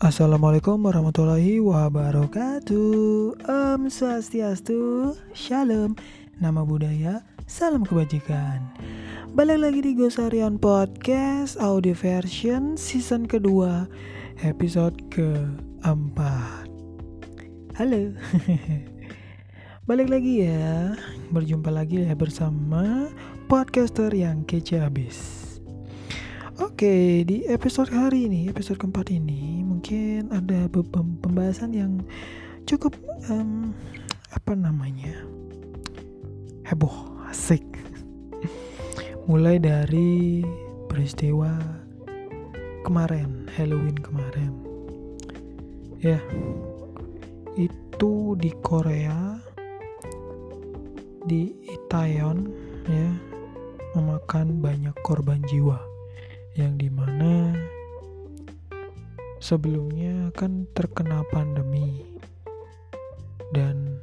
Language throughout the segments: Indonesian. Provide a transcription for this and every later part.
Assalamualaikum warahmatullahi wabarakatuh. Om Swastiastu Shalom. Nama budaya Salam kebajikan. Balik lagi di Gosarian Podcast Audio version season kedua Episode keempat. Halo. Balik lagi ya. Berjumpa lagi ya bersama Podcaster yang kece abis Oke, di episode hari ini, episode keempat ini, mungkin ada pembahasan yang cukup um, apa namanya heboh, asik. Mulai dari peristiwa kemarin, Halloween kemarin, ya, itu di Korea, di Itaewon, ya, memakan banyak korban jiwa yang di mana sebelumnya kan terkena pandemi. Dan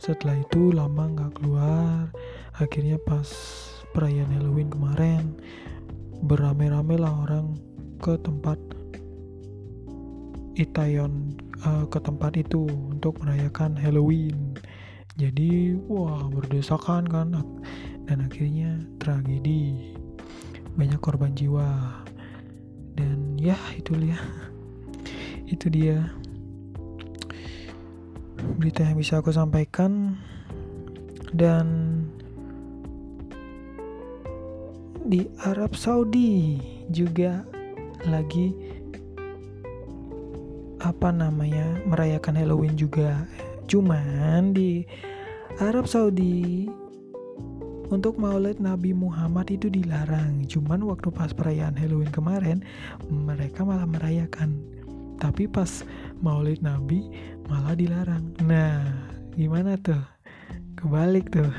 setelah itu lama nggak keluar. Akhirnya pas perayaan Halloween kemarin beramai-ramai lah orang ke tempat Itaewon uh, ke tempat itu untuk merayakan Halloween. Jadi wah berdesakan kan. Dan akhirnya tragedi. Banyak korban jiwa. Dan ya itu dia itu dia berita yang bisa aku sampaikan dan di Arab Saudi juga lagi apa namanya merayakan Halloween juga cuman di Arab Saudi untuk maulid Nabi Muhammad itu dilarang. Cuman waktu pas perayaan Halloween kemarin mereka malah merayakan. Tapi pas maulid Nabi malah dilarang. Nah, gimana tuh? Kebalik tuh.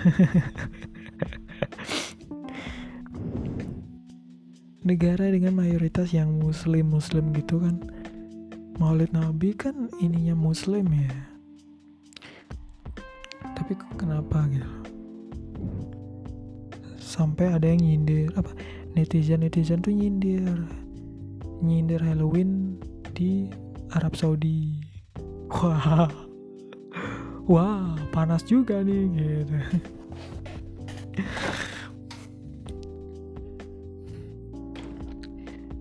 Negara dengan mayoritas yang muslim-muslim gitu kan. Maulid Nabi kan ininya muslim ya. Tapi kenapa gitu? sampai ada yang nyindir apa netizen netizen tuh nyindir nyindir Halloween di Arab Saudi. Wah. Wah panas juga nih gitu.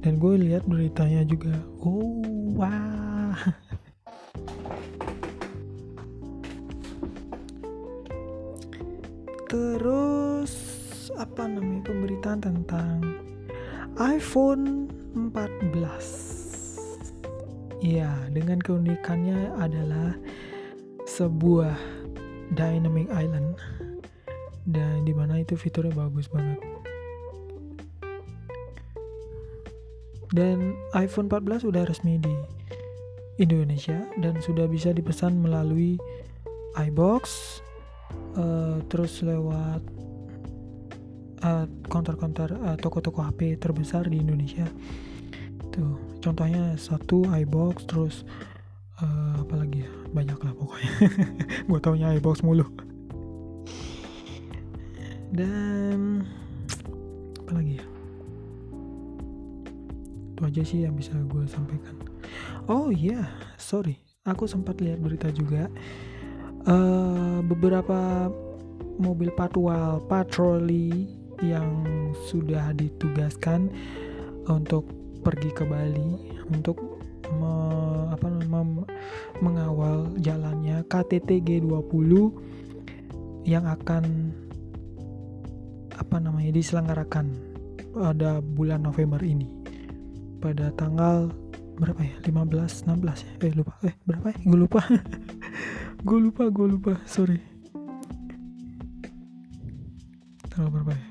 Dan gue lihat beritanya juga. Oh wah. Terus apa namanya pemberitaan tentang iPhone 14 ya dengan keunikannya adalah sebuah dynamic island dan di mana itu fiturnya bagus banget. Dan iPhone 14 sudah resmi di Indonesia dan sudah bisa dipesan melalui iBox uh, terus lewat uh, counter-counter uh, toko-toko HP terbesar di Indonesia tuh contohnya satu iBox terus uh, apa lagi ya? Banyak lah pokoknya. Gue taunya iBox mulu. Dan apa lagi ya? Itu aja sih yang bisa gue sampaikan. Oh iya. Yeah. sorry. Aku sempat lihat berita juga. Uh, beberapa mobil patwal patroli yang sudah ditugaskan untuk pergi ke Bali untuk me, apa, mem, mengawal jalannya KTT G20 yang akan apa namanya diselenggarakan pada bulan November ini. Pada tanggal berapa ya? 15 16 ya? Eh lupa. Eh berapa ya? Gue lupa. Gue lupa gue lupa. Sorry. Tanggal berapa ya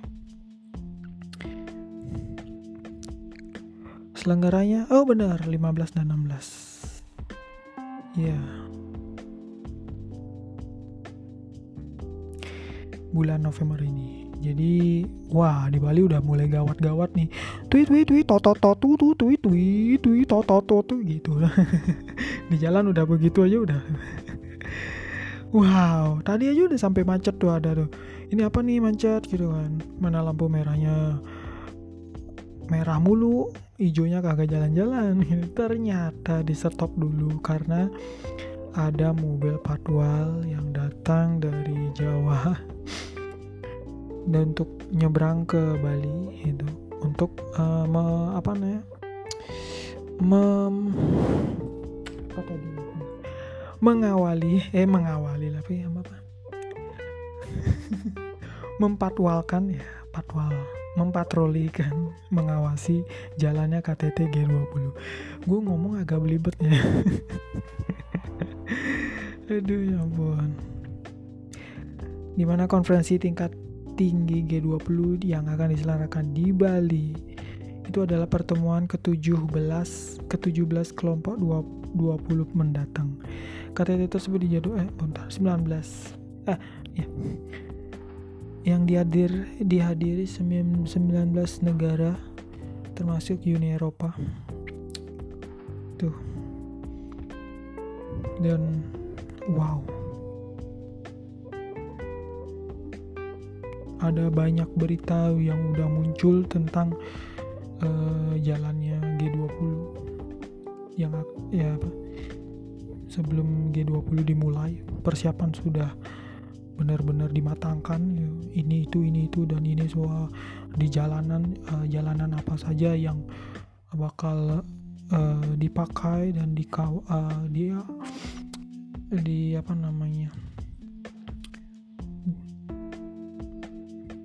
selenggaranya oh benar 15 dan 16 ya yeah. bulan November ini. Jadi wah di Bali udah mulai gawat-gawat nih. Tweet tweet tweet to to to tu tu tweet tweet tweet to to to tu gitu. Di jalan udah begitu aja udah. Wow tadi aja udah sampai macet tuh ada tuh. Ini apa nih macet gitu kan. Mana lampu merahnya merah mulu hijaunya kagak jalan-jalan. Ternyata di stop dulu karena ada mobil patwal yang datang dari Jawa. Dan untuk nyebrang ke Bali itu untuk uh, me, apa namanya mem apa tadi? Mengawali eh mengawali tapi apa mempatwalkan ya patwal mempatroli kan mengawasi jalannya KTT G20 gue ngomong agak belibet ya. Aduh ya ampun. Di mana konferensi tingkat tinggi G20 yang akan diselenggarakan di Bali itu adalah pertemuan ke-17 ke-17 kelompok 20 mendatang. KTT tersebut dijadwal eh bentar 19 eh ya yang dihadir dihadiri 19 negara termasuk Uni Eropa. Tuh. Dan wow. Ada banyak berita yang udah muncul tentang uh, jalannya G20 yang ya sebelum G20 dimulai persiapan sudah benar-benar dimatangkan ya, ini itu ini itu dan ini semua di jalanan uh, jalanan apa saja yang bakal uh, dipakai dan di uh, dia di apa namanya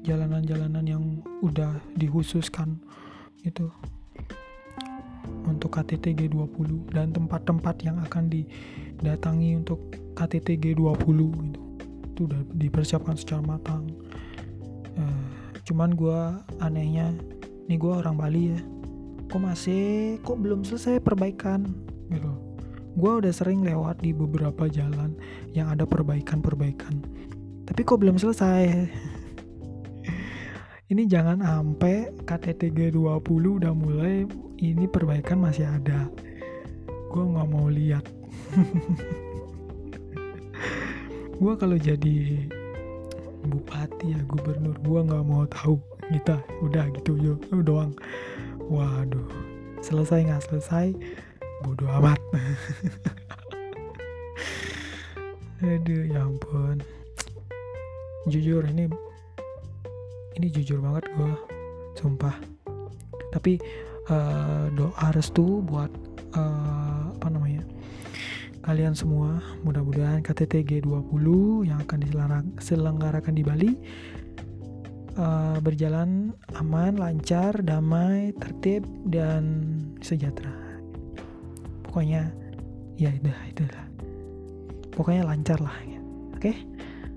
jalanan-jalanan yang udah dihususkan itu untuk KTT G20 dan tempat-tempat yang akan didatangi untuk KTT G20 gitu itu udah dipersiapkan secara matang. Uh, cuman gue anehnya nih gue orang Bali ya kok masih kok belum selesai perbaikan? Gitu. Gue udah sering lewat di beberapa jalan yang ada perbaikan-perbaikan tapi kok belum selesai? Ini jangan sampai KTT G20 udah mulai ini perbaikan masih ada. Gue nggak mau lihat gue kalau jadi bupati ya gubernur gue nggak mau tahu. Kita udah gitu yo doang. Waduh selesai nggak selesai? Bodoh amat. Aduh ya ampun. Jujur ini ini jujur banget gue sumpah. Tapi uh, doa restu buat uh, kalian semua mudah-mudahan KTT G20 yang akan diselenggarakan di Bali uh, berjalan aman, lancar, damai, tertib dan sejahtera. Pokoknya ya itu itulah. Pokoknya lancar lah ya. Oke. Okay?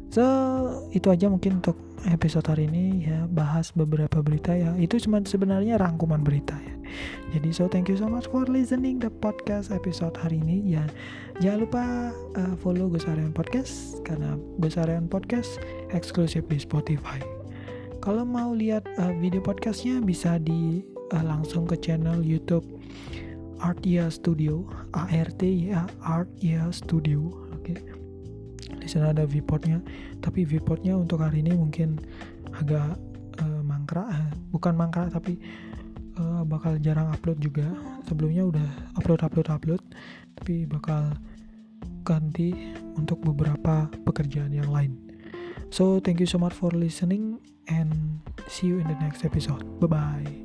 So, itu aja mungkin untuk episode hari ini ya bahas beberapa berita ya. Itu cuma sebenarnya rangkuman berita ya. Jadi so thank you so much for listening the podcast episode hari ini. Ya jangan lupa uh, follow Gus Aryan Podcast karena Gus Aryan Podcast eksklusif di Spotify. Kalau mau lihat uh, video podcastnya bisa di uh, langsung ke channel YouTube Artia Studio A R T ya Artia Studio. Oke. okay di sana ada viewportnya tapi viewportnya untuk hari ini mungkin agak uh, mangkrak eh, bukan mangkrak tapi uh, bakal jarang upload juga. Sebelumnya udah upload upload upload tapi bakal ganti untuk beberapa pekerjaan yang lain. So thank you so much for listening and see you in the next episode. Bye bye